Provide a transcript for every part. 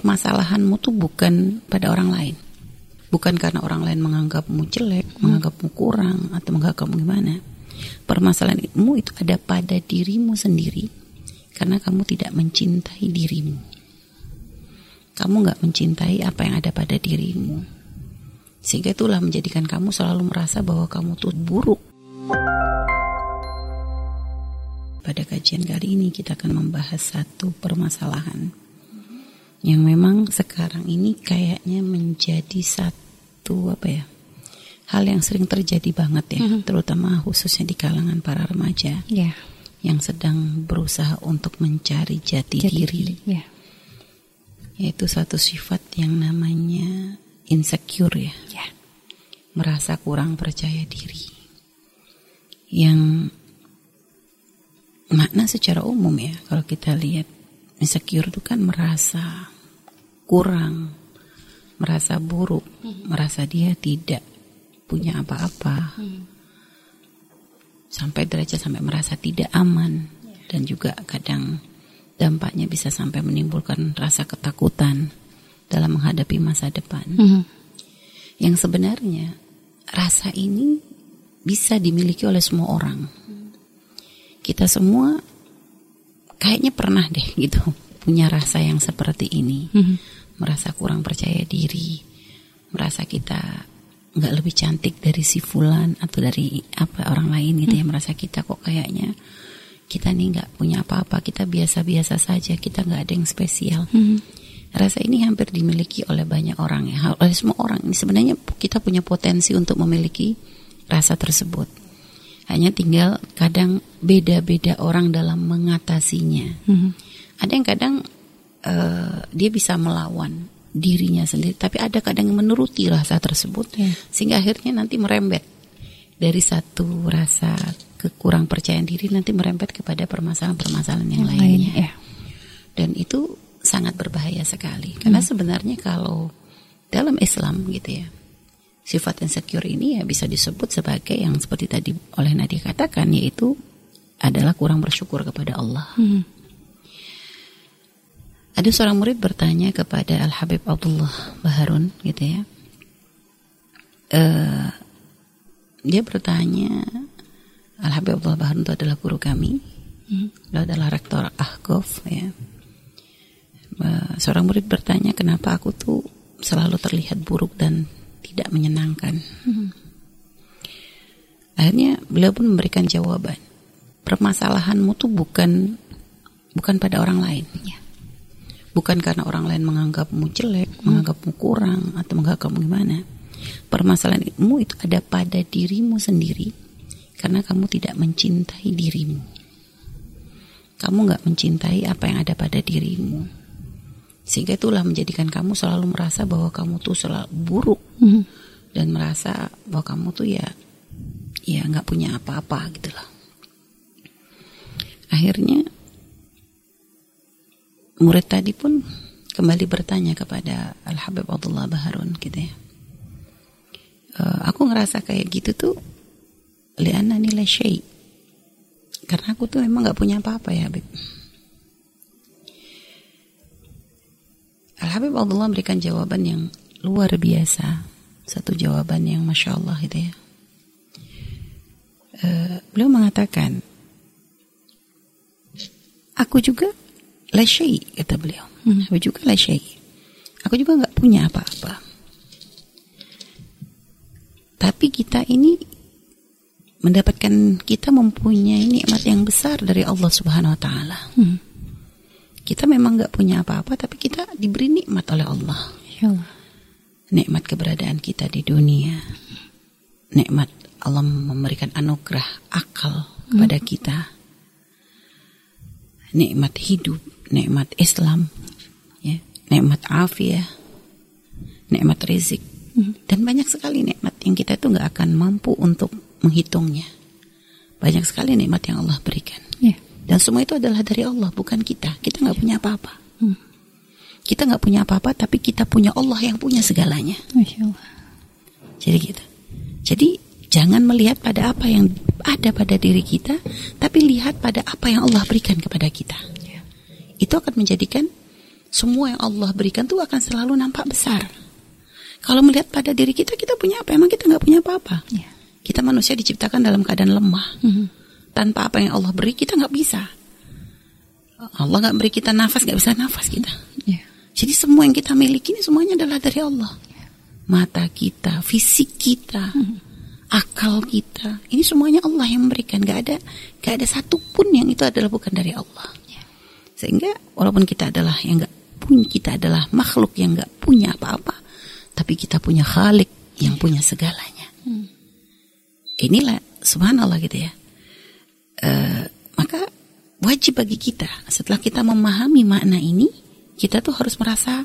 permasalahanmu tuh bukan pada orang lain. Bukan karena orang lain menganggapmu jelek, hmm. menganggapmu kurang, atau menganggapmu gimana. Permasalahanmu itu ada pada dirimu sendiri. Karena kamu tidak mencintai dirimu. Kamu nggak mencintai apa yang ada pada dirimu. Sehingga itulah menjadikan kamu selalu merasa bahwa kamu tuh buruk. Pada kajian kali ini kita akan membahas satu permasalahan yang memang sekarang ini kayaknya menjadi satu apa ya hal yang sering terjadi banget ya, mm-hmm. terutama khususnya di kalangan para remaja yeah. yang sedang berusaha untuk mencari jati, jati diri, yeah. yaitu satu sifat yang namanya insecure ya, yeah. merasa kurang percaya diri, yang makna secara umum ya kalau kita lihat insecure itu kan merasa kurang, merasa buruk, hmm. merasa dia tidak punya apa-apa. Hmm. Sampai derajat sampai merasa tidak aman yeah. dan juga kadang dampaknya bisa sampai menimbulkan rasa ketakutan dalam menghadapi masa depan. Hmm. Yang sebenarnya rasa ini bisa dimiliki oleh semua orang. Hmm. Kita semua kayaknya pernah deh gitu punya rasa yang seperti ini, mm-hmm. Merasa kurang percaya diri, merasa kita nggak lebih cantik dari si fulan atau dari apa orang lain gitu ya, mhm. merasa kita kok kayaknya kita nih nggak punya apa-apa, kita biasa-biasa saja, kita nggak ada yang spesial. Mm-hmm. Rasa ini hampir dimiliki oleh banyak orang ya, oleh semua orang. Ini sebenarnya kita punya potensi untuk memiliki rasa tersebut. Hanya tinggal kadang beda-beda orang dalam mengatasinya. Hmm. Ada yang kadang uh, dia bisa melawan dirinya sendiri, tapi ada kadang yang menuruti rasa tersebut, yeah. sehingga akhirnya nanti merembet dari satu rasa kekurang percayaan diri nanti merembet kepada permasalahan-permasalahan yang, yang lainnya. Lain, yeah. Dan itu sangat berbahaya sekali, karena hmm. sebenarnya kalau dalam Islam gitu ya, sifat insecure ini ya bisa disebut sebagai yang seperti tadi oleh Nadia katakan yaitu adalah kurang bersyukur kepada Allah. Hmm. Ada seorang murid bertanya kepada Al Habib Abdullah Baharun gitu ya. Uh, dia bertanya Al Habib Abdullah Baharun itu adalah guru kami. Hmm. Dia adalah rektor Ahqaf ya. Uh, seorang murid bertanya kenapa aku tuh selalu terlihat buruk dan tidak menyenangkan. Hmm. Akhirnya beliau pun memberikan jawaban. Permasalahanmu tuh bukan bukan pada orang lain. Ya. Bukan karena orang lain menganggapmu jelek, hmm. menganggapmu kurang, atau menganggapmu gimana. Permasalahanmu itu ada pada dirimu sendiri. Karena kamu tidak mencintai dirimu. Kamu nggak mencintai apa yang ada pada dirimu sehingga itulah menjadikan kamu selalu merasa bahwa kamu tuh selalu buruk mm. dan merasa bahwa kamu tuh ya ya nggak punya apa-apa gitu loh akhirnya murid tadi pun kembali bertanya kepada Al Habib Abdullah Baharun gitu ya e, aku ngerasa kayak gitu tuh liana nilai syai karena aku tuh memang nggak punya apa-apa ya Habib Al-Habib Abdullah memberikan jawaban yang luar biasa. Satu jawaban yang Masya Allah gitu ya. Uh, beliau mengatakan, aku juga lasyai, kata beliau. Hmm. Aku juga lasyai. Aku juga nggak punya apa-apa. Tapi kita ini mendapatkan kita mempunyai nikmat yang besar dari Allah Subhanahu wa taala. Hmm kita memang nggak punya apa-apa, tapi kita diberi nikmat oleh Allah. Ya Nikmat keberadaan kita di dunia. Nikmat Allah memberikan anugerah akal kepada hmm. kita. Nikmat hidup, nikmat Islam, ya, nikmat afiah, nikmat rizik. Hmm. Dan banyak sekali nikmat yang kita itu nggak akan mampu untuk menghitungnya. Banyak sekali nikmat yang Allah berikan. Yeah. Dan semua itu adalah dari Allah, bukan kita. Kita nggak punya apa-apa. Hmm. Kita nggak punya apa-apa, tapi kita punya Allah yang punya segalanya. Jadi gitu. Jadi jangan melihat pada apa yang ada pada diri kita, tapi lihat pada apa yang Allah berikan kepada kita. Ya. Itu akan menjadikan semua yang Allah berikan tuh akan selalu nampak besar. Kalau melihat pada diri kita, kita punya apa? Emang kita nggak punya apa-apa. Ya. Kita manusia diciptakan dalam keadaan lemah. Mhm. Tanpa apa yang Allah beri, kita nggak bisa. Allah nggak beri kita nafas, nggak bisa nafas kita. Ya. Jadi semua yang kita miliki ini semuanya adalah dari Allah. Mata kita, fisik kita, akal kita, ini semuanya Allah yang memberikan. Gak ada, gak ada satupun yang itu adalah bukan dari Allah. Sehingga walaupun kita adalah yang gak punya, kita adalah makhluk yang gak punya apa-apa, tapi kita punya Khalik yang punya segalanya. Inilah subhanallah gitu ya. Eh, maka wajib bagi kita setelah kita memahami makna ini, kita tuh harus merasa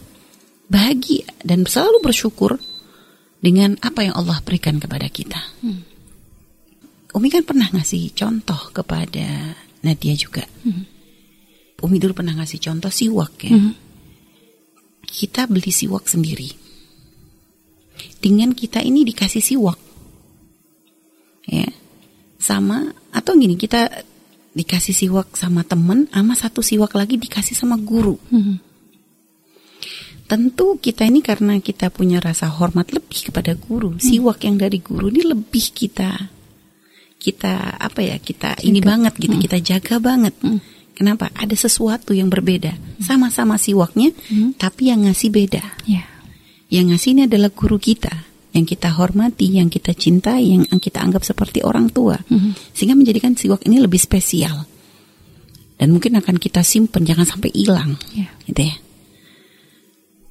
bahagia dan selalu bersyukur dengan apa yang Allah berikan kepada kita. Umi kan pernah ngasih contoh kepada Nadia juga. Umi dulu pernah ngasih contoh siwak ya. Kita beli siwak sendiri. Dengan kita ini dikasih siwak. Ya. Sama atau gini kita dikasih siwak sama temen sama satu siwak lagi dikasih sama guru. Tentu kita ini karena kita punya rasa hormat lebih kepada guru, siwak yang dari guru ini lebih kita kita apa ya kita ini banget gitu, kita jaga banget. Kenapa? Ada sesuatu yang berbeda. Sama-sama siwaknya, tapi yang ngasih beda. Ya. Yang ngasih ini adalah guru kita, yang kita hormati, yang kita cintai, yang kita anggap seperti orang tua. Sehingga menjadikan siwak ini lebih spesial. Dan mungkin akan kita simpen jangan sampai hilang. Ya. Gitu ya.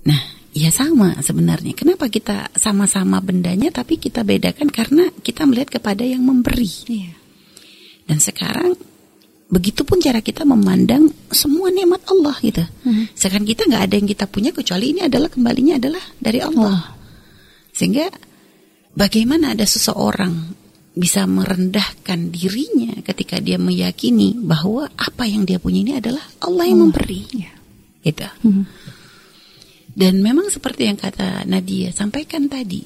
Nah, ya sama sebenarnya. Kenapa kita sama-sama bendanya tapi kita bedakan karena kita melihat kepada yang memberi. Iya. Dan sekarang begitupun cara kita memandang semua nikmat Allah gitu. Sekarang kita nggak ada yang kita punya kecuali ini adalah kembalinya adalah dari Allah. Sehingga bagaimana ada seseorang bisa merendahkan dirinya ketika dia meyakini bahwa apa yang dia punya ini adalah Allah yang memberi. Iya. Gitu. Dan memang seperti yang kata Nadia sampaikan tadi,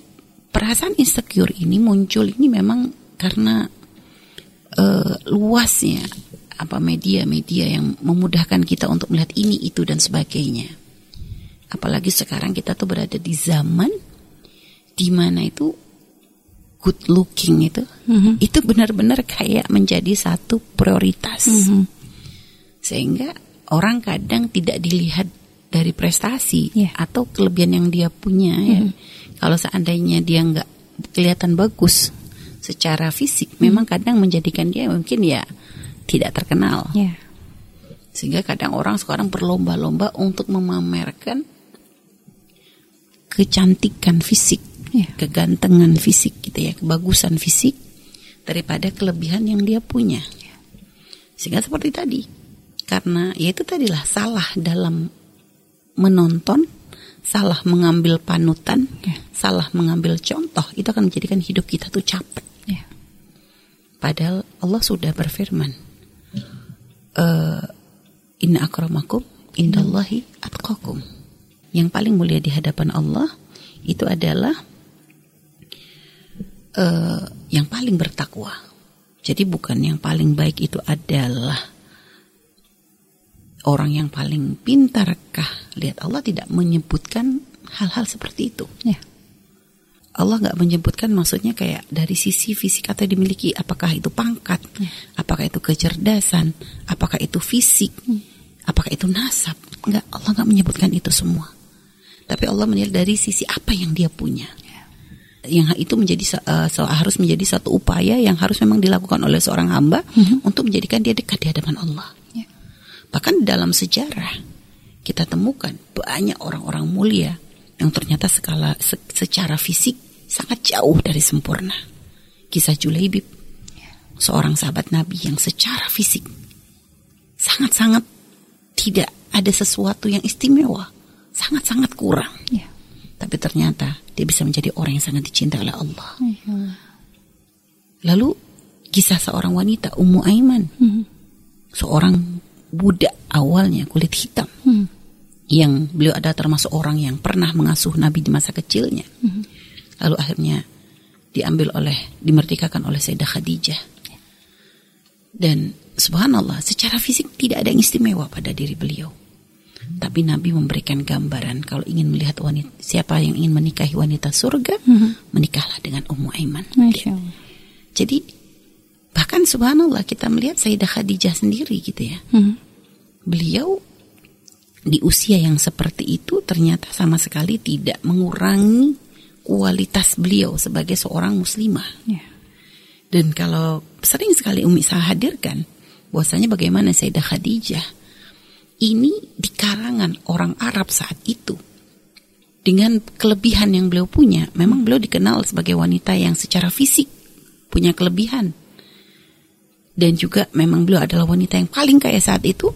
perasaan insecure ini muncul ini memang karena eh, luasnya apa media-media yang memudahkan kita untuk melihat ini itu dan sebagainya. Apalagi sekarang kita tuh berada di zaman di mana itu good looking itu itu benar-benar kayak menjadi satu prioritas. Sehingga orang kadang tidak dilihat dari prestasi Iya. atau kelebihan yang dia punya ya. Kalau seandainya dia nggak kelihatan bagus secara fisik, memang kadang menjadikan dia mungkin ya tidak terkenal. Ya. Sehingga kadang orang sekarang berlomba-lomba untuk memamerkan kecantikan fisik, Iya. kegantengan fisik gitu ya, kebagusan fisik daripada kelebihan yang dia punya. Sehingga seperti tadi, karena ya itu tadilah salah dalam menonton, salah mengambil panutan, Ya. salah mengambil contoh, itu akan menjadikan hidup kita tuh capek. Ya. Padahal Allah sudah berfirman, eh, Inna akramakum indallahi atqakum. Yang paling mulia di hadapan Allah itu adalah eh, yang paling bertakwa. Jadi bukan yang paling baik itu adalah orang yang paling pintarkah? Lihat Allah tidak menyebutkan hal-hal seperti itu. Ya. Allah nggak menyebutkan maksudnya kayak dari sisi fisik atau dimiliki apakah itu pangkat, apakah itu kecerdasan, apakah itu fisik, apakah itu nasab. Nggak, Allah nggak menyebutkan itu semua. Tapi Allah menilai dari sisi apa yang dia punya. Yang itu menjadi se- harus menjadi satu upaya yang harus memang dilakukan oleh seorang hamba untuk menjadikan dia dekat di hadapan Allah. Bahkan dalam sejarah kita temukan banyak orang-orang mulia yang ternyata skala se- secara fisik sangat jauh dari sempurna. Kisah Julaibib, seorang sahabat Nabi yang secara fisik sangat-sangat tidak ada sesuatu yang istimewa, sangat-sangat kurang. Ya. Tapi ternyata dia bisa menjadi orang yang sangat dicintai oleh Allah. Ya. Lalu kisah seorang wanita Ummu Aiman, seorang budak awalnya kulit hitam yang beliau adalah termasuk orang yang pernah mengasuh Nabi di masa kecilnya. Lalu akhirnya diambil oleh dimerdekakan oleh Sayyidah Khadijah. Dan subhanallah secara fisik tidak ada yang istimewa pada diri beliau. Tapi Nabi memberikan gambaran kalau ingin melihat wanita siapa yang ingin menikahi wanita surga, Mhm. menikahlah dengan Ummu Aiman. Masya Allah. Jadi bahkan subhanallah kita melihat Sayyidah Khadijah sendiri gitu ya. Mhm. Beliau di usia yang seperti itu ternyata sama sekali tidak mengurangi kualitas beliau sebagai seorang muslimah. Ya. Dan kalau sering sekali Umi saya hadirkan bahwasanya bagaimana Sayyidah Khadijah ini di kalangan orang Arab saat itu dengan kelebihan yang beliau punya, memang beliau dikenal sebagai wanita yang secara fisik punya kelebihan. Dan juga memang beliau adalah wanita yang paling kaya saat itu,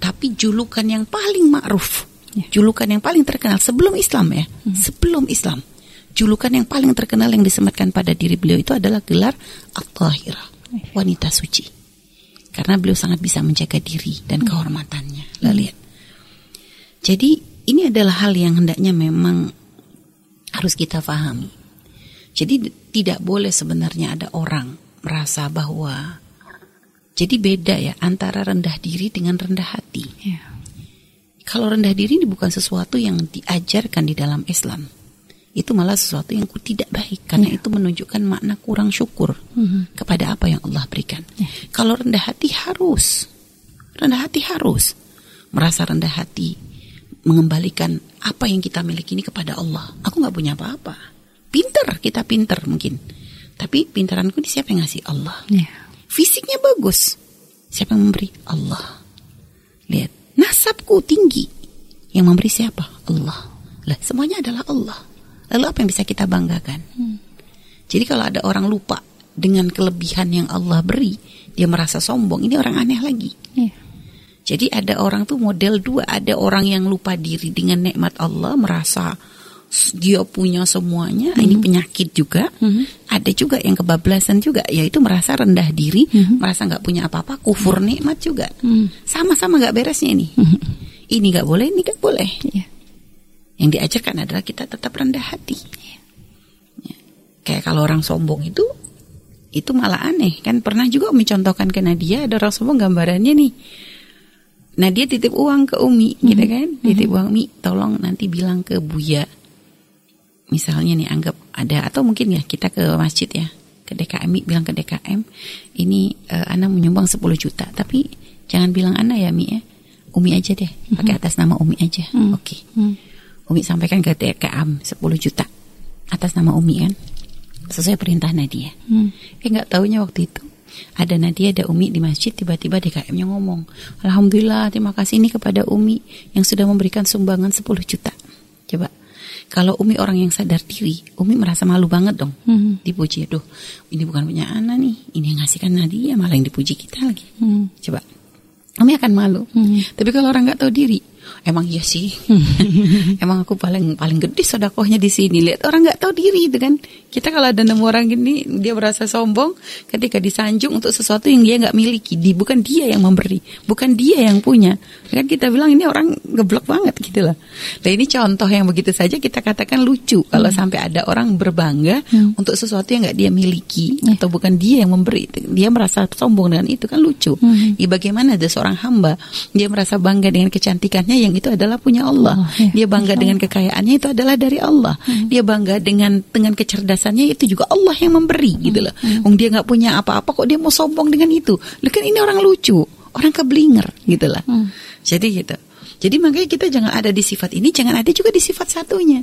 tapi julukan yang paling ma'ruf, Ya. julukan yang paling terkenal sebelum Islam ya, sebelum Islam. Julukan yang paling terkenal yang disematkan pada diri beliau itu adalah gelar At-Tahirah, wanita suci. Karena beliau sangat bisa menjaga diri dan kehormatannya. Lah lihat. Jadi ini adalah hal yang hendaknya memang harus kita pahami. Jadi tidak boleh sebenarnya ada orang merasa bahwa jadi beda ya antara rendah diri dengan rendah hati. Ya. Kalau rendah diri ini bukan sesuatu yang diajarkan di dalam Islam. Itu malah sesuatu yang tidak baik karena itu menunjukkan makna kurang syukur kepada apa yang Allah berikan. Kalau rendah hati harus rendah hati harus merasa rendah hati mengembalikan apa yang kita miliki ini kepada Allah. Aku nggak punya apa-apa. Pinter kita pinter mungkin. Tapi pintaranku ini siapa yang ngasih Allah? Ya. Fisiknya bagus. Siapa yang memberi? Allah. Lihat, nasabku tinggi. Yang memberi siapa? Allah. Lah, semuanya adalah Allah. Lalu apa yang bisa kita banggakan? Jadi kalau ada orang lupa dengan kelebihan yang Allah beri, dia merasa sombong. Ini orang aneh lagi. Ya. Jadi ada orang tuh model dua, ada orang yang lupa diri dengan nikmat Allah, merasa dia punya semuanya, ini penyakit juga. Ada juga yang kebablasan juga, yaitu merasa rendah diri, merasa nggak punya apa-apa, kufur nikmat juga. Sama-sama nggak beresnya ini. Ini nggak boleh, ini nggak boleh. Ya. Yang diajarkan adalah kita tetap rendah hati. Ya. Kayak kalau orang sombong itu, itu malah aneh kan. Pernah juga Umi contohkan ke Nadia, ada orang sombong gambarannya nih. Nadia titip uang ke Umi, gitu kan? Titip uang Mi, tolong nanti bilang ke Buya. Misalnya nih anggap ada atau mungkin ya kita ke masjid ya, ke DKM, bilang ke DKM, ini eh, Ana menyumbang 10 juta, tapi jangan bilang Ana ya Mi ya. Umi aja deh, pakai atas nama Umi aja. Oke. Umi sampaikan ke DKM 10 juta atas nama Umi kan sesuai perintah Nadia. Eh nggak taunya waktu itu ada Nadia ada Umi di masjid tiba-tiba DKM-nya ngomong Alhamdulillah terima kasih ini kepada Umi yang sudah memberikan sumbangan 10 juta. Coba kalau Umi orang yang sadar diri, Umi merasa malu banget dong. Dipuji, aduh ini bukan punya Ana nih, ini yang ngasihkan Nadia malah yang dipuji kita lagi. Coba Umi akan malu. Tapi kalau orang nggak tahu diri, emang iya sih. emang aku paling paling gede sodakohnya di sini. Lihat orang nggak tahu diri itu kan. Kita kalau ada nemu orang gini, dia merasa sombong ketika disanjung untuk sesuatu yang dia nggak miliki. Di, bukan dia yang memberi, bukan dia yang punya. Kan kita bilang ini orang geblok banget gitu lah. Nah ini contoh yang begitu saja kita katakan lucu kalau sampai ada orang berbangga untuk sesuatu yang nggak dia miliki atau bukan dia yang memberi. Dia merasa sombong dengan itu kan lucu. Ya, bagaimana ada seorang hamba dia merasa bangga dengan kecantikannya yang itu adalah punya Allah. Allah, ya. Dia bangga dengan kekayaannya itu adalah dari Allah. Dia bangga dengan dengan kecerdasannya itu juga Allah yang memberi gitu loh. Wong dia nggak punya apa-apa kok dia mau sombong dengan itu. Lah kan ini orang lucu, orang keblinger gitu lah. Jadi gitu. Jadi makanya kita jangan ada di sifat ini, jangan ada juga di sifat satunya.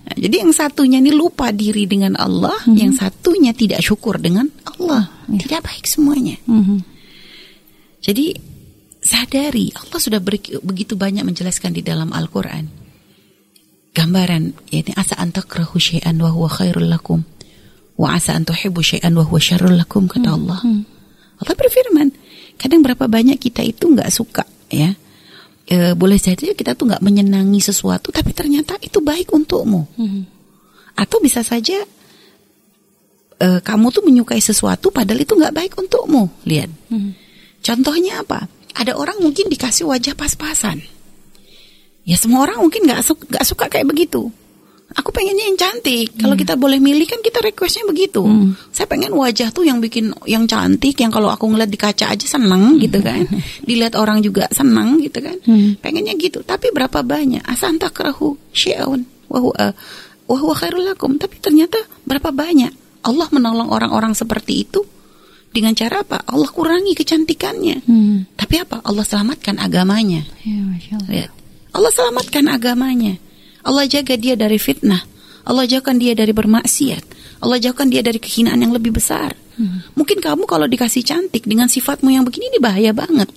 Nah, jadi yang satunya ini lupa diri dengan Allah, yang satunya tidak syukur dengan Allah. Tidak baik semuanya. Mhm. Jadi sadari Allah sudah begitu banyak menjelaskan di dalam Al-Qur'an. Gambaran yaitu asa an takrahu syai'an wa huwa khairul lakum wa asa an tuhibbu syai'an wa huwa syarrul lakum kata Allah. Allah berfirman, kadang berapa banyak kita itu nggak suka ya. E, boleh saja kita tuh nggak menyenangi sesuatu tapi ternyata itu baik untukmu. Atau bisa saja e, kamu tuh menyukai sesuatu padahal itu nggak baik untukmu. Lihat. Contohnya apa? Ada orang mungkin dikasih wajah pas-pasan. Ya semua orang mungkin nggak suka, nggak suka kayak begitu. Aku pengennya yang cantik. Kalau kita boleh milih kan kita requestnya begitu. Hmm. Saya pengen wajah tuh yang bikin yang cantik, yang kalau aku ngeliat di kaca aja seneng gitu kan. Dilihat orang juga seneng gitu kan. Hmm. Pengennya gitu. Tapi berapa banyak? Asanta kerahu syi'un wa huwa wa huwa khairul lakum. Tapi ternyata berapa banyak Allah menolong orang-orang seperti itu dengan cara apa? Allah kurangi kecantikannya. Hmm. Tapi apa? Allah selamatkan agamanya. Ya, Masya Allah. Lihat. Allah selamatkan agamanya. Allah jaga dia dari fitnah. Allah jauhkan dia dari bermaksiat. Allah jauhkan dia dari kehinaan yang lebih besar. Mungkin kamu kalau dikasih cantik dengan sifatmu yang begini ini bahaya banget.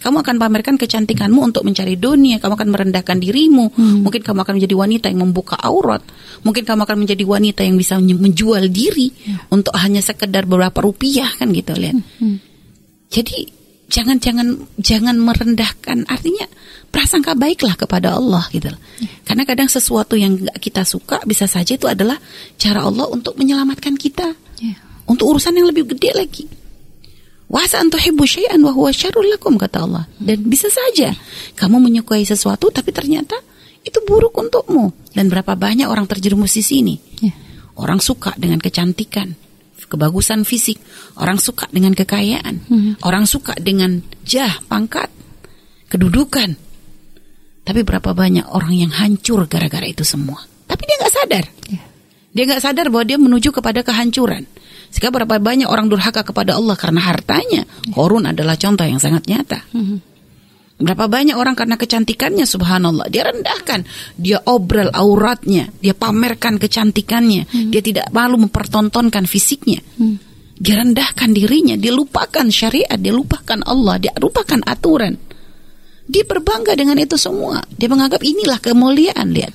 Kamu akan pamerkan kecantikanmu untuk mencari dunia. Kamu akan merendahkan dirimu. Mungkin kamu akan menjadi wanita yang membuka aurat. Mungkin kamu akan menjadi wanita yang bisa menjual diri untuk hanya sekedar beberapa rupiah kan gitu lihat. Jadi jangan jangan jangan merendahkan artinya prasangka baiklah kepada Allah gitu loh. Karena kadang sesuatu yang nggak kita suka bisa saja itu adalah cara Allah untuk menyelamatkan kita Ya. untuk urusan yang lebih gede lagi. Wasa antuhibbu syai'an wa huwa syarrul lakum kata Allah. Dan bisa saja kamu menyukai sesuatu tapi ternyata itu buruk untukmu. Dan berapa banyak orang terjerumus di sini. Ya. Orang suka dengan kecantikan, kebagusan fisik, orang suka dengan kekayaan, orang suka dengan jah, pangkat, kedudukan. Tapi berapa banyak orang yang hancur gara-gara itu semua. Tapi dia nggak sadar. Ya. Dia nggak sadar bahwa dia menuju kepada kehancuran. Sehingga berapa banyak orang durhaka kepada Allah karena hartanya. Korun adalah contoh yang sangat nyata. Berapa banyak orang karena kecantikannya subhanallah dia rendahkan, dia obral auratnya, dia pamerkan kecantikannya, dia tidak malu mempertontonkan fisiknya. Dia rendahkan dirinya, dia lupakan syariat, dia lupakan Allah, dia lupakan aturan. Dia berbangga dengan itu semua. Dia menganggap inilah kemuliaan, lihat.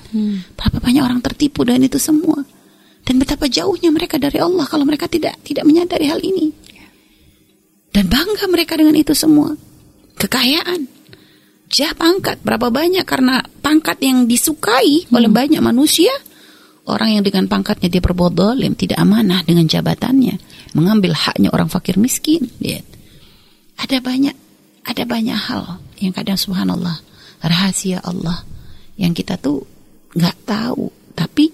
Berapa banyak orang tertipu dengan itu semua. Dan betapa jauhnya mereka dari Allah kalau mereka tidak tidak menyadari hal ini. Dan bangga mereka dengan itu semua. Kekayaan, jah pangkat berapa banyak? Karena pangkat yang disukai oleh banyak manusia orang yang dengan pangkatnya dia berbuat dolim tidak amanah dengan jabatannya. Mengambil haknya orang fakir miskin. Lihat. Ada banyak ada banyak hal yang kadang subhanallah rahasia Allah yang kita tuh nggak tahu. Tapi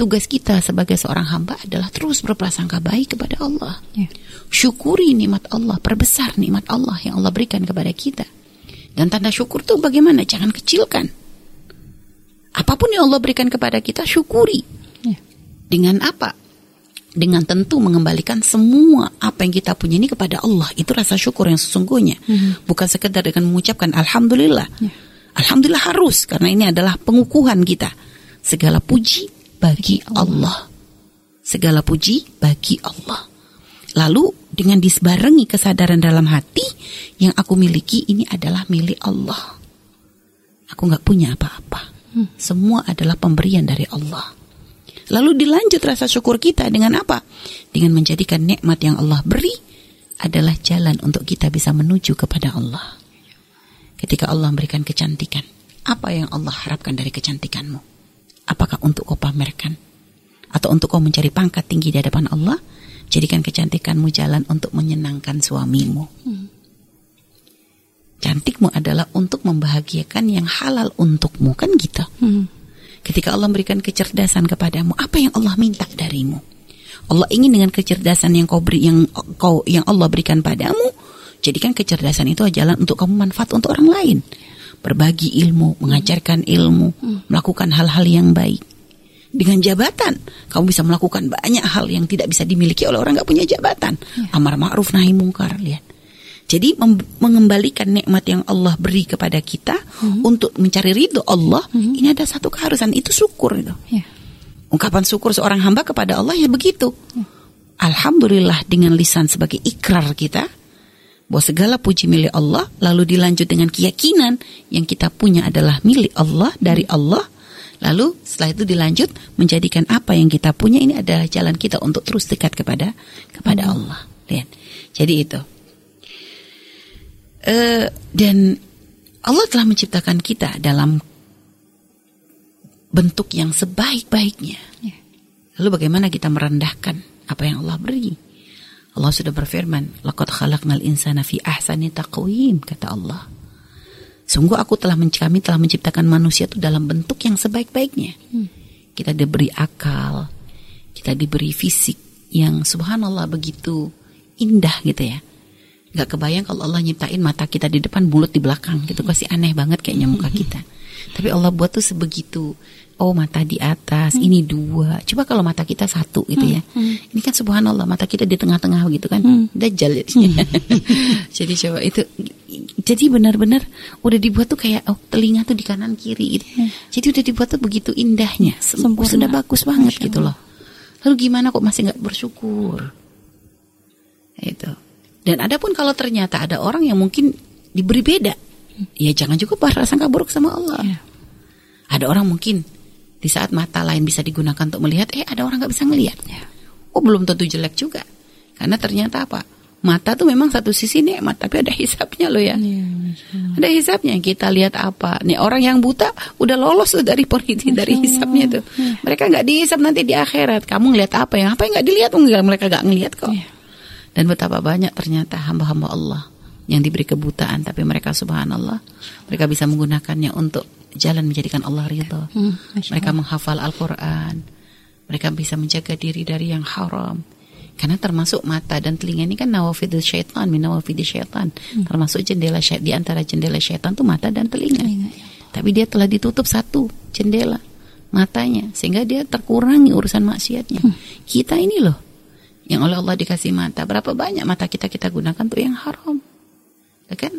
tugas kita sebagai seorang hamba adalah terus berprasangka baik kepada Allah Ya. syukuri nikmat Allah perbesar nikmat Allah yang Allah berikan kepada kita dan tanda syukur tuh bagaimana? Jangan kecilkan. Apa pun yang Allah berikan kepada kita, syukuri. Ya. Dengan apa? Dengan tentu mengembalikan semua apa yang kita punya ini kepada Allah. Itu rasa syukur yang sesungguhnya. Bukan sekedar dengan mengucapkan Alhamdulillah. Alhamdulillah harus, karena ini adalah pengukuhan kita. Segala puji bagi Allah. Segala puji bagi Allah. Lalu dengan disbarengi kesadaran dalam hati yang aku miliki ini adalah milik Allah. Aku nggak punya apa-apa. Semua adalah pemberian dari Allah. Lalu dilanjut rasa syukur kita dengan apa? Dengan menjadikan nikmat yang Allah beri adalah jalan untuk kita bisa menuju kepada Allah. Ketika Allah memberikan kecantikan, apa yang Allah harapkan dari kecantikanmu? Apakah untuk kau pamerkan? Atau untuk kau mencari pangkat tinggi di hadapan Allah? Jadikan kecantikanmu jalan untuk menyenangkan suamimu. Cantikmu adalah untuk membahagiakan yang halal untukmu kan gitu. Ketika Allah memberikan kecerdasan kepadamu, apa yang Allah minta darimu? Allah ingin dengan kecerdasan yang kau beri yang kau yang Allah berikan padamu, jadikan kecerdasan itu jalan untuk kamu manfaat untuk orang lain. Berbagi ilmu, mengajarkan ilmu, melakukan hal-hal yang baik. Dengan jabatan, kamu bisa melakukan banyak hal yang tidak bisa dimiliki oleh orang nggak punya jabatan. Amar ma'ruf nahi mungkar, lihat. Jadi mengembalikan nikmat yang Allah beri kepada kita untuk mencari ridho Allah, ini ada satu keharusan itu syukur itu. Ya. Ungkapan syukur seorang hamba kepada Allah ya begitu. Alhamdulillah dengan lisan sebagai ikrar kita bahwa segala puji milik Allah lalu dilanjut dengan keyakinan yang kita punya adalah milik Allah dari Allah. Lalu setelah itu dilanjut menjadikan apa yang kita punya ini adalah jalan kita untuk terus dekat kepada kepada Allah. Lihat. Jadi itu. Eh, dan Allah telah menciptakan kita dalam bentuk yang sebaik-baiknya. Ya. Lalu bagaimana kita merendahkan apa yang Allah beri? Allah sudah berfirman, "Laqad khalaqnal insana fi ahsani taqwim," kata Allah. Sungguh aku telah kami telah menciptakan manusia itu dalam bentuk yang sebaik-baiknya. kita diberi akal, kita diberi fisik yang subhanallah begitu indah gitu ya. Gak kebayang kalau Allah nyiptain mata kita di depan, mulut di belakang gitu. Pasti aneh banget kayaknya muka kita. Tapi Allah buat tuh sebegitu. Oh mata di atas, hmm. ini dua. Coba kalau mata kita satu gitu ya. Hmm. Ini kan subhanallah mata kita di tengah-tengah gitu kan. Hmm. Dajjal Hmm. jadi coba itu. Jadi benar-benar udah dibuat tuh kayak oh telinga tuh di kanan kiri gitu. Hmm. Jadi udah dibuat tuh begitu indahnya. Sempurna. Sudah bagus banget gitu loh. Lalu gimana kok masih nggak bersyukur? Itu. Dan ada pun kalau ternyata ada orang yang mungkin diberi beda, ya jangan juga berprasangka buruk sama Allah. Ya. Ada orang mungkin di saat mata lain bisa digunakan untuk melihat, eh ada orang nggak bisa ngelihat. Ya. Oh belum tentu jelek juga, karena ternyata apa? Mata tuh memang satu sisi nikmat, tapi ada hisapnya loh ya. ya ada hisapnya. Kita lihat apa? Nih orang yang buta udah lolos tuh dari politi dari hisapnya tuh. Ya. Mereka nggak dihisap nanti di akhirat. Kamu ngeliat apa yang apa yang nggak dilihat? Mereka nggak ngelihat kok. Ya. Dan betapa banyak ternyata hamba-hamba Allah yang diberi kebutaan, tapi mereka subhanallah, mereka bisa menggunakannya untuk jalan menjadikan Allah ridho. Hmm, mereka menghafal Al-Quran, mereka bisa menjaga diri dari yang haram karena termasuk mata dan telinga ini kan nawafidul syaitan, min nawafidul syaitan. Hmm. Termasuk jendela syaitan, di antara jendela syaitan itu mata dan telinga. telinga ya. Tapi dia telah ditutup satu jendela matanya sehingga dia terkurangi urusan maksiatnya. Hmm. Kita ini loh yang oleh Allah dikasih mata. Berapa banyak mata kita kita gunakan tuh yang haram. Ya kan?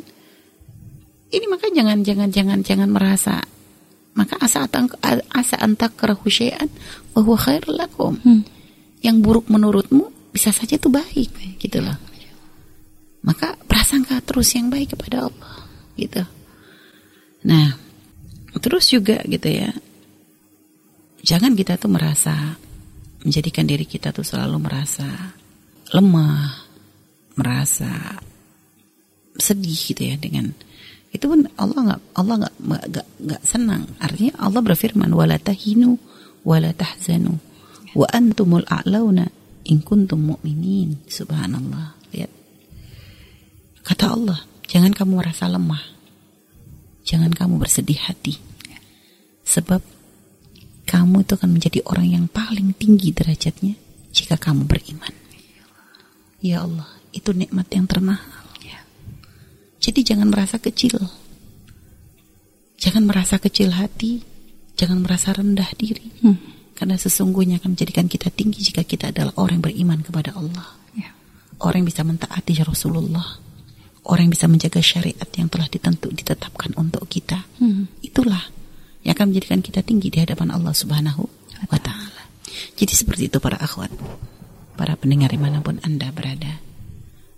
Ini maka jangan jangan jangan jangan merasa maka asa antak asa antak syai'an bahwa khairul lakum. Hmm. Yang buruk menurutmu bisa saja itu baik gitu loh maka prasangka terus yang baik kepada Allah gitu nah terus juga gitu ya jangan kita tuh merasa menjadikan diri kita tuh selalu merasa lemah merasa sedih gitu ya dengan itu pun Allah nggak Allah nggak nggak nggak senang artinya Allah berfirman wala tahinu wa antumul a'launa in kuntum mu'minin. Subhanallah. Lihat. Kata Allah, jangan kamu merasa lemah. Jangan kamu bersedih hati. Sebab kamu itu akan menjadi orang yang paling tinggi derajatnya jika kamu beriman. Ya Allah, itu nikmat yang termahal. Jadi jangan merasa kecil. Jangan merasa kecil hati. Jangan merasa rendah diri. Hmm karena sesungguhnya akan menjadikan kita tinggi jika kita adalah orang yang beriman kepada Allah. Ya. Orang yang bisa mentaati Rasulullah. Orang yang bisa menjaga syariat yang telah ditentu ditetapkan untuk kita. Hmm. Itulah yang akan menjadikan kita tinggi di hadapan Allah Subhanahu wa taala. Jadi seperti itu para akhwat, para pendengar di mana pun Anda berada.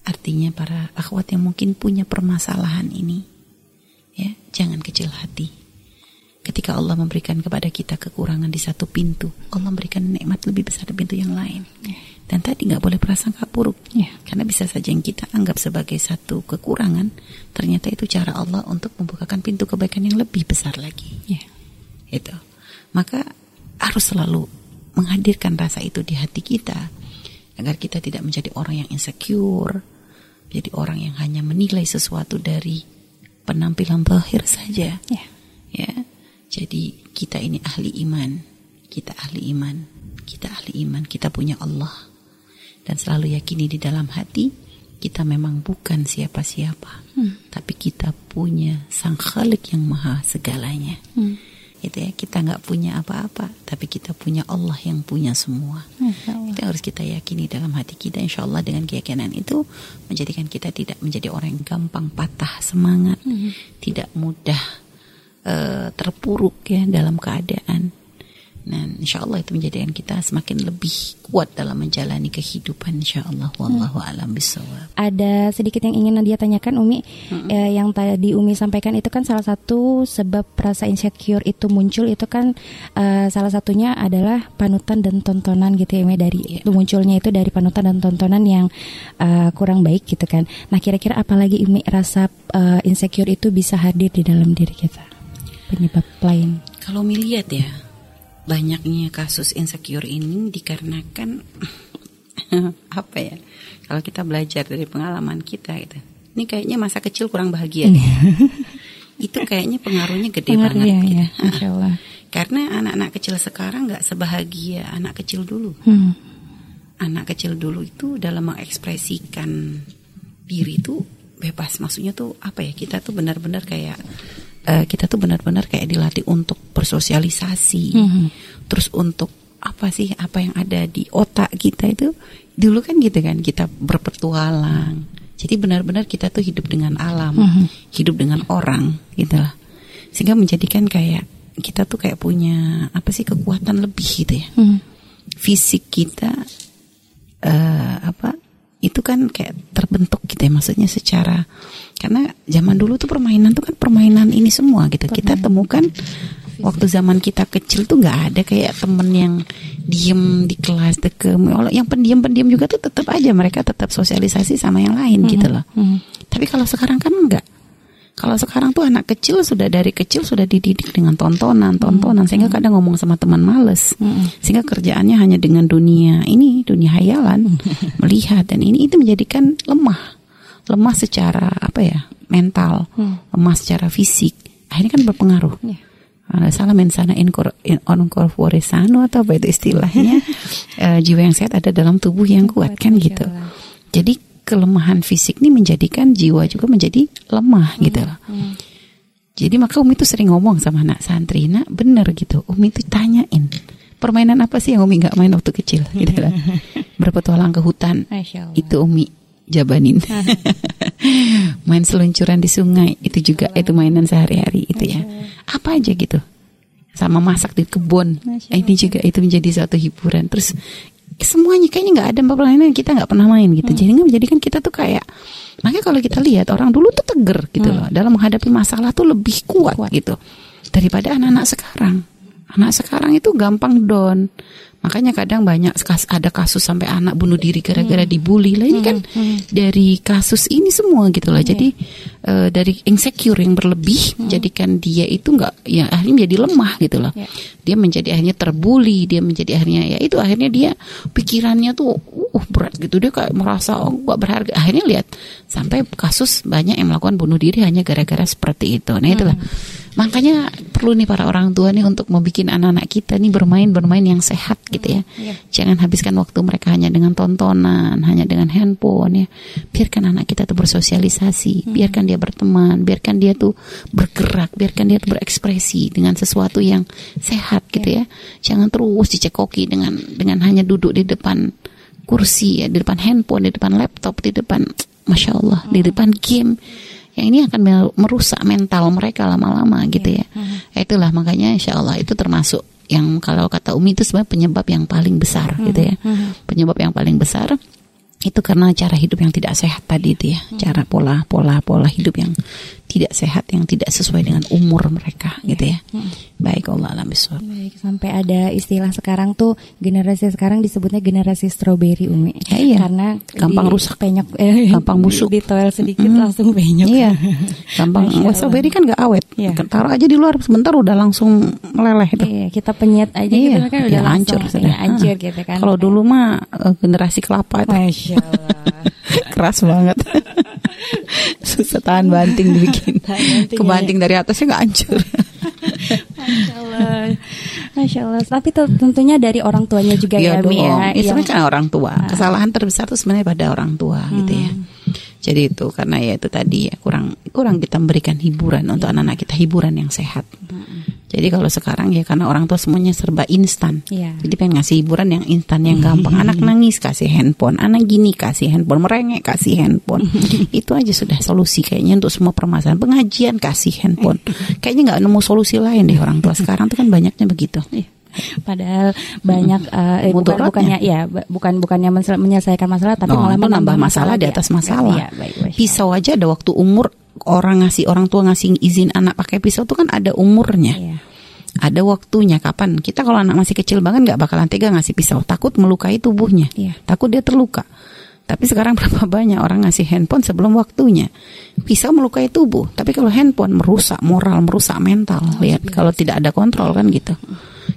Artinya para akhwat yang mungkin punya permasalahan ini, ya jangan kecil hati Ketika Allah memberikan kepada kita kekurangan di satu pintu, Allah memberikan nikmat lebih besar di pintu yang lain. Ya. Dan tadi nggak boleh prasangka buruk, ya. karena bisa saja yang kita anggap sebagai satu kekurangan, ternyata itu cara Allah untuk membukakan pintu kebaikan yang lebih besar lagi. Ya. Itu. Maka harus selalu menghadirkan rasa itu di hati kita, agar kita tidak menjadi orang yang insecure, jadi orang yang hanya menilai sesuatu dari penampilan terakhir saja. Ya. ya jadi kita ini ahli iman, kita ahli iman, kita ahli iman, kita punya Allah. Dan selalu yakini di dalam hati kita memang bukan siapa-siapa, hmm. tapi kita punya Sang Khalik yang maha segalanya. Hmm. Itu ya kita nggak punya apa-apa, tapi kita punya Allah yang punya semua. Itu harus kita yakini dalam hati kita. Insya Allah dengan keyakinan itu menjadikan kita tidak menjadi orang yang gampang patah semangat, hmm. tidak mudah uh, terpuruk ya dalam keadaan. Dan insya Allah itu menjadikan kita semakin lebih kuat dalam menjalani kehidupan insya Allah. Wallahu hmm. alam bisawab. Ada sedikit yang ingin Nadia tanyakan Umi. Hmm. Eh, yang tadi Umi sampaikan itu kan salah satu sebab rasa insecure itu muncul itu kan uh, salah satunya adalah panutan dan tontonan gitu ya Umi dari yeah. itu munculnya itu dari panutan dan tontonan yang uh, kurang baik gitu kan. Nah kira-kira apalagi Umi rasa uh, insecure itu bisa hadir di dalam diri kita? penyebab lain? Kalau melihat ya, banyaknya kasus insecure ini dikarenakan apa ya? Kalau kita belajar dari pengalaman kita gitu. Ini kayaknya masa kecil kurang bahagia. Nih. itu kayaknya pengaruhnya gede Pengaruh, banget. Ya, gitu. ya, Insya Allah. Karena anak-anak kecil sekarang nggak sebahagia anak kecil dulu. Hmm. Anak kecil dulu itu dalam mengekspresikan diri itu bebas. Maksudnya tuh apa ya? Kita tuh benar-benar kayak eh, kita tuh benar-benar kayak dilatih untuk bersosialisasi. Mhm. Terus untuk apa sih apa yang ada di otak kita itu dulu kan gitu kan kita berpetualang. Jadi benar-benar kita tuh hidup dengan alam, Mhm. hidup dengan orang gitu lah. Sehingga menjadikan kayak kita tuh kayak punya apa sih kekuatan lebih gitu ya. Hmm. Fisik kita eh apa itu kan kayak terbentuk gitu ya maksudnya secara karena zaman dulu tuh permainan tuh kan permainan ini semua gitu. Kita temukan waktu zaman kita kecil tuh nggak ada kayak temen yang diem di kelas deket. Yang pendiam pendiam juga tuh tetap aja mereka tetap sosialisasi sama yang lain gitu loh. Hmm. tapi kalau sekarang kan enggak kalau sekarang tuh anak kecil sudah dari kecil sudah dididik dengan tontonan, tontonan sehingga kadang ngomong sama teman males. Sehingga kerjaannya hanya dengan dunia ini, dunia hayalan, melihat dan ini itu menjadikan lemah. Lemah secara apa ya? mental, lemah secara fisik. Akhirnya kan berpengaruh. Iya. Uh, salah mensana in, cor in on atau apa itu istilahnya Eh, jiwa yang sehat ada dalam tubuh yang kuat kan gitu. Jadi kelemahan fisik ini menjadikan jiwa juga menjadi lemah gitu loh. Jadi maka Umi tuh sering ngomong sama anak santri, nak bener gitu. Umi tuh tanyain permainan apa sih yang Umi nggak main waktu kecil gitu loh. Berpetualang ke hutan, itu Umi jabanin. main seluncuran di sungai itu juga itu mainan sehari-hari itu ya. Apa aja gitu. Sama masak di kebun. Ini juga itu menjadi suatu hiburan. Terus semuanya kayaknya nggak ada permainan yang kita nggak pernah main gitu. Jadi nggak menjadikan kita tuh kayak makanya kalau kita lihat orang dulu tuh teger gitu loh dalam menghadapi masalah tuh lebih kuat, gitu daripada anak-anak sekarang. Anak sekarang itu gampang down. Makanya kadang banyak kas- ada kasus sampai anak bunuh diri gara-gara dibully. Lah ini kan dari kasus ini semua gitu loh. Jadi eh, dari insecure yang berlebih jadikan dia itu nggak ya akhirnya menjadi lemah gitu loh. Ya. Dia menjadi akhirnya terbully, dia menjadi akhirnya ya itu akhirnya dia pikirannya tuh uh berat gitu. Dia kayak merasa oh gak berharga. Akhirnya lihat sampai kasus banyak yang melakukan bunuh diri hanya gara-gara seperti itu. Nah itulah. Makanya perlu nih para orang tua nih untuk membuat anak-anak kita nih bermain-bermain yang sehat gitu ya. Iya. Jangan habiskan waktu mereka hanya dengan tontonan, hanya dengan handphone ya. Biarkan anak kita tuh bersosialisasi, biarkan dia berteman, biarkan dia tuh bergerak, biarkan dia tuh berekspresi dengan sesuatu yang sehat gitu ya. Jangan terus dicekoki dengan dengan hanya duduk di depan kursi ya, di depan handphone, di depan laptop, di depan masya Allah, di depan game yang ini akan mer- merusak mental mereka lama-lama gitu ya. Ya Itulah makanya insya Allah itu termasuk yang kalau kata Umi itu sebenarnya penyebab yang paling besar gitu ya. Penyebab yang paling besar itu karena cara hidup yang tidak sehat tadi itu ya. Cara pola pola pola hidup yang tidak sehat yang tidak sesuai dengan umur mereka gitu ya. Baik Allah alam. Baik, sampai ada istilah sekarang tuh generasi sekarang disebutnya generasi strawberry Umi. Ya, iya. Karena Gampang di- rusak. penyok, eh, Gampang busuk. Di toel sedikit langsung penyok. Iya, gampang. Strawberry kan gak awet. Iya. Taruh aja di luar sebentar udah langsung meleleh itu. Iya, kita penyet aja gitu kan udah ya langsung hancur ya, hancur Ah. gitu kan. Kalau dulu mah eh, generasi kelapa itu Masya Keras banget. Susah tahan banting dibikin. Tahan Kebanting dari atasnya nggak hancur. Masya Allah. Masya Allah. Tapi tentunya dari orang tuanya juga Iya ya. Mi ya. Itu kan orang tua. Kesalahan terbesar itu sebenarnya pada orang tua gitu ya. Jadi itu karena ya itu tadi ya kurang kurang kita memberikan hiburan untuk anak-anak kita hiburan yang sehat. Jadi kalau sekarang ya karena orang tua semuanya serba instan. Iya. Jadi pengen ngasih hiburan yang instan yang gampang. Anak nangis kasih handphone, anak gini kasih handphone, merengek kasih handphone. itu aja sudah solusi kayaknya untuk semua permasalahan. Pengajian kasih handphone. Kayaknya nggak nemu solusi lain deh orang tua sekarang tuh kan banyaknya begitu. Padahal banyak eh, eh, bukan bukannya ya bukan bukannya menyelesaikan masalah tapi Oh, malah itu nambah masalah di ya. atas masalah. Iya, baik, Masya Pisau aja ada waktu umur orang ngasih orang tua ngasih izin anak pakai pisau itu kan ada umurnya. Iya. Ada waktunya kapan. Kita kalau anak masih kecil banget nggak bakalan tega ngasih pisau, takut melukai tubuhnya. Iya. Takut dia terluka. Tapi sekarang berapa banyak orang ngasih handphone sebelum waktunya. Pisau melukai tubuh, tapi kalau handphone merusak moral, merusak mental. Lihat kalau tidak ada kontrol kan gitu.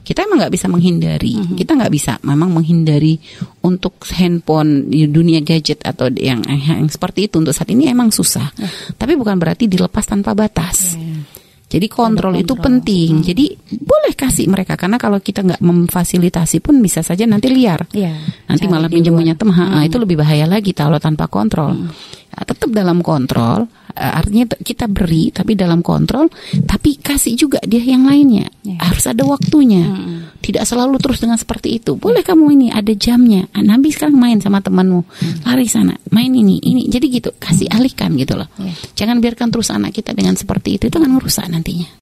Kita emang nggak bisa menghindari. Kita nggak bisa memang menghindari untuk handphone di dunia gadget atau yang, yang seperti itu untuk saat ini emang susah. Tapi bukan berarti dilepas tanpa batas. Jadi kontrol, itu penting. Jadi boleh kasih mereka karena kalau kita nggak memfasilitasi pun bisa saja nanti liar. Iya. Nanti malah pinjam pinjam teman itu lebih bahaya lagi kalau tanpa kontrol. Ya, tetap dalam kontrol, eh, artinya kita beri tapi dalam kontrol, tapi kasih juga dia yang lainnya. Ya. Harus ada waktunya. Tidak selalu terus dengan seperti itu. Boleh kamu ini ada jamnya. Ah, Nabi sekarang main sama temanmu, lari sana, main ini, ini. Jadi gitu, kasih alihkan gitu loh. Ya. Jangan biarkan terus anak kita dengan seperti itu, itu kan merusak nantinya.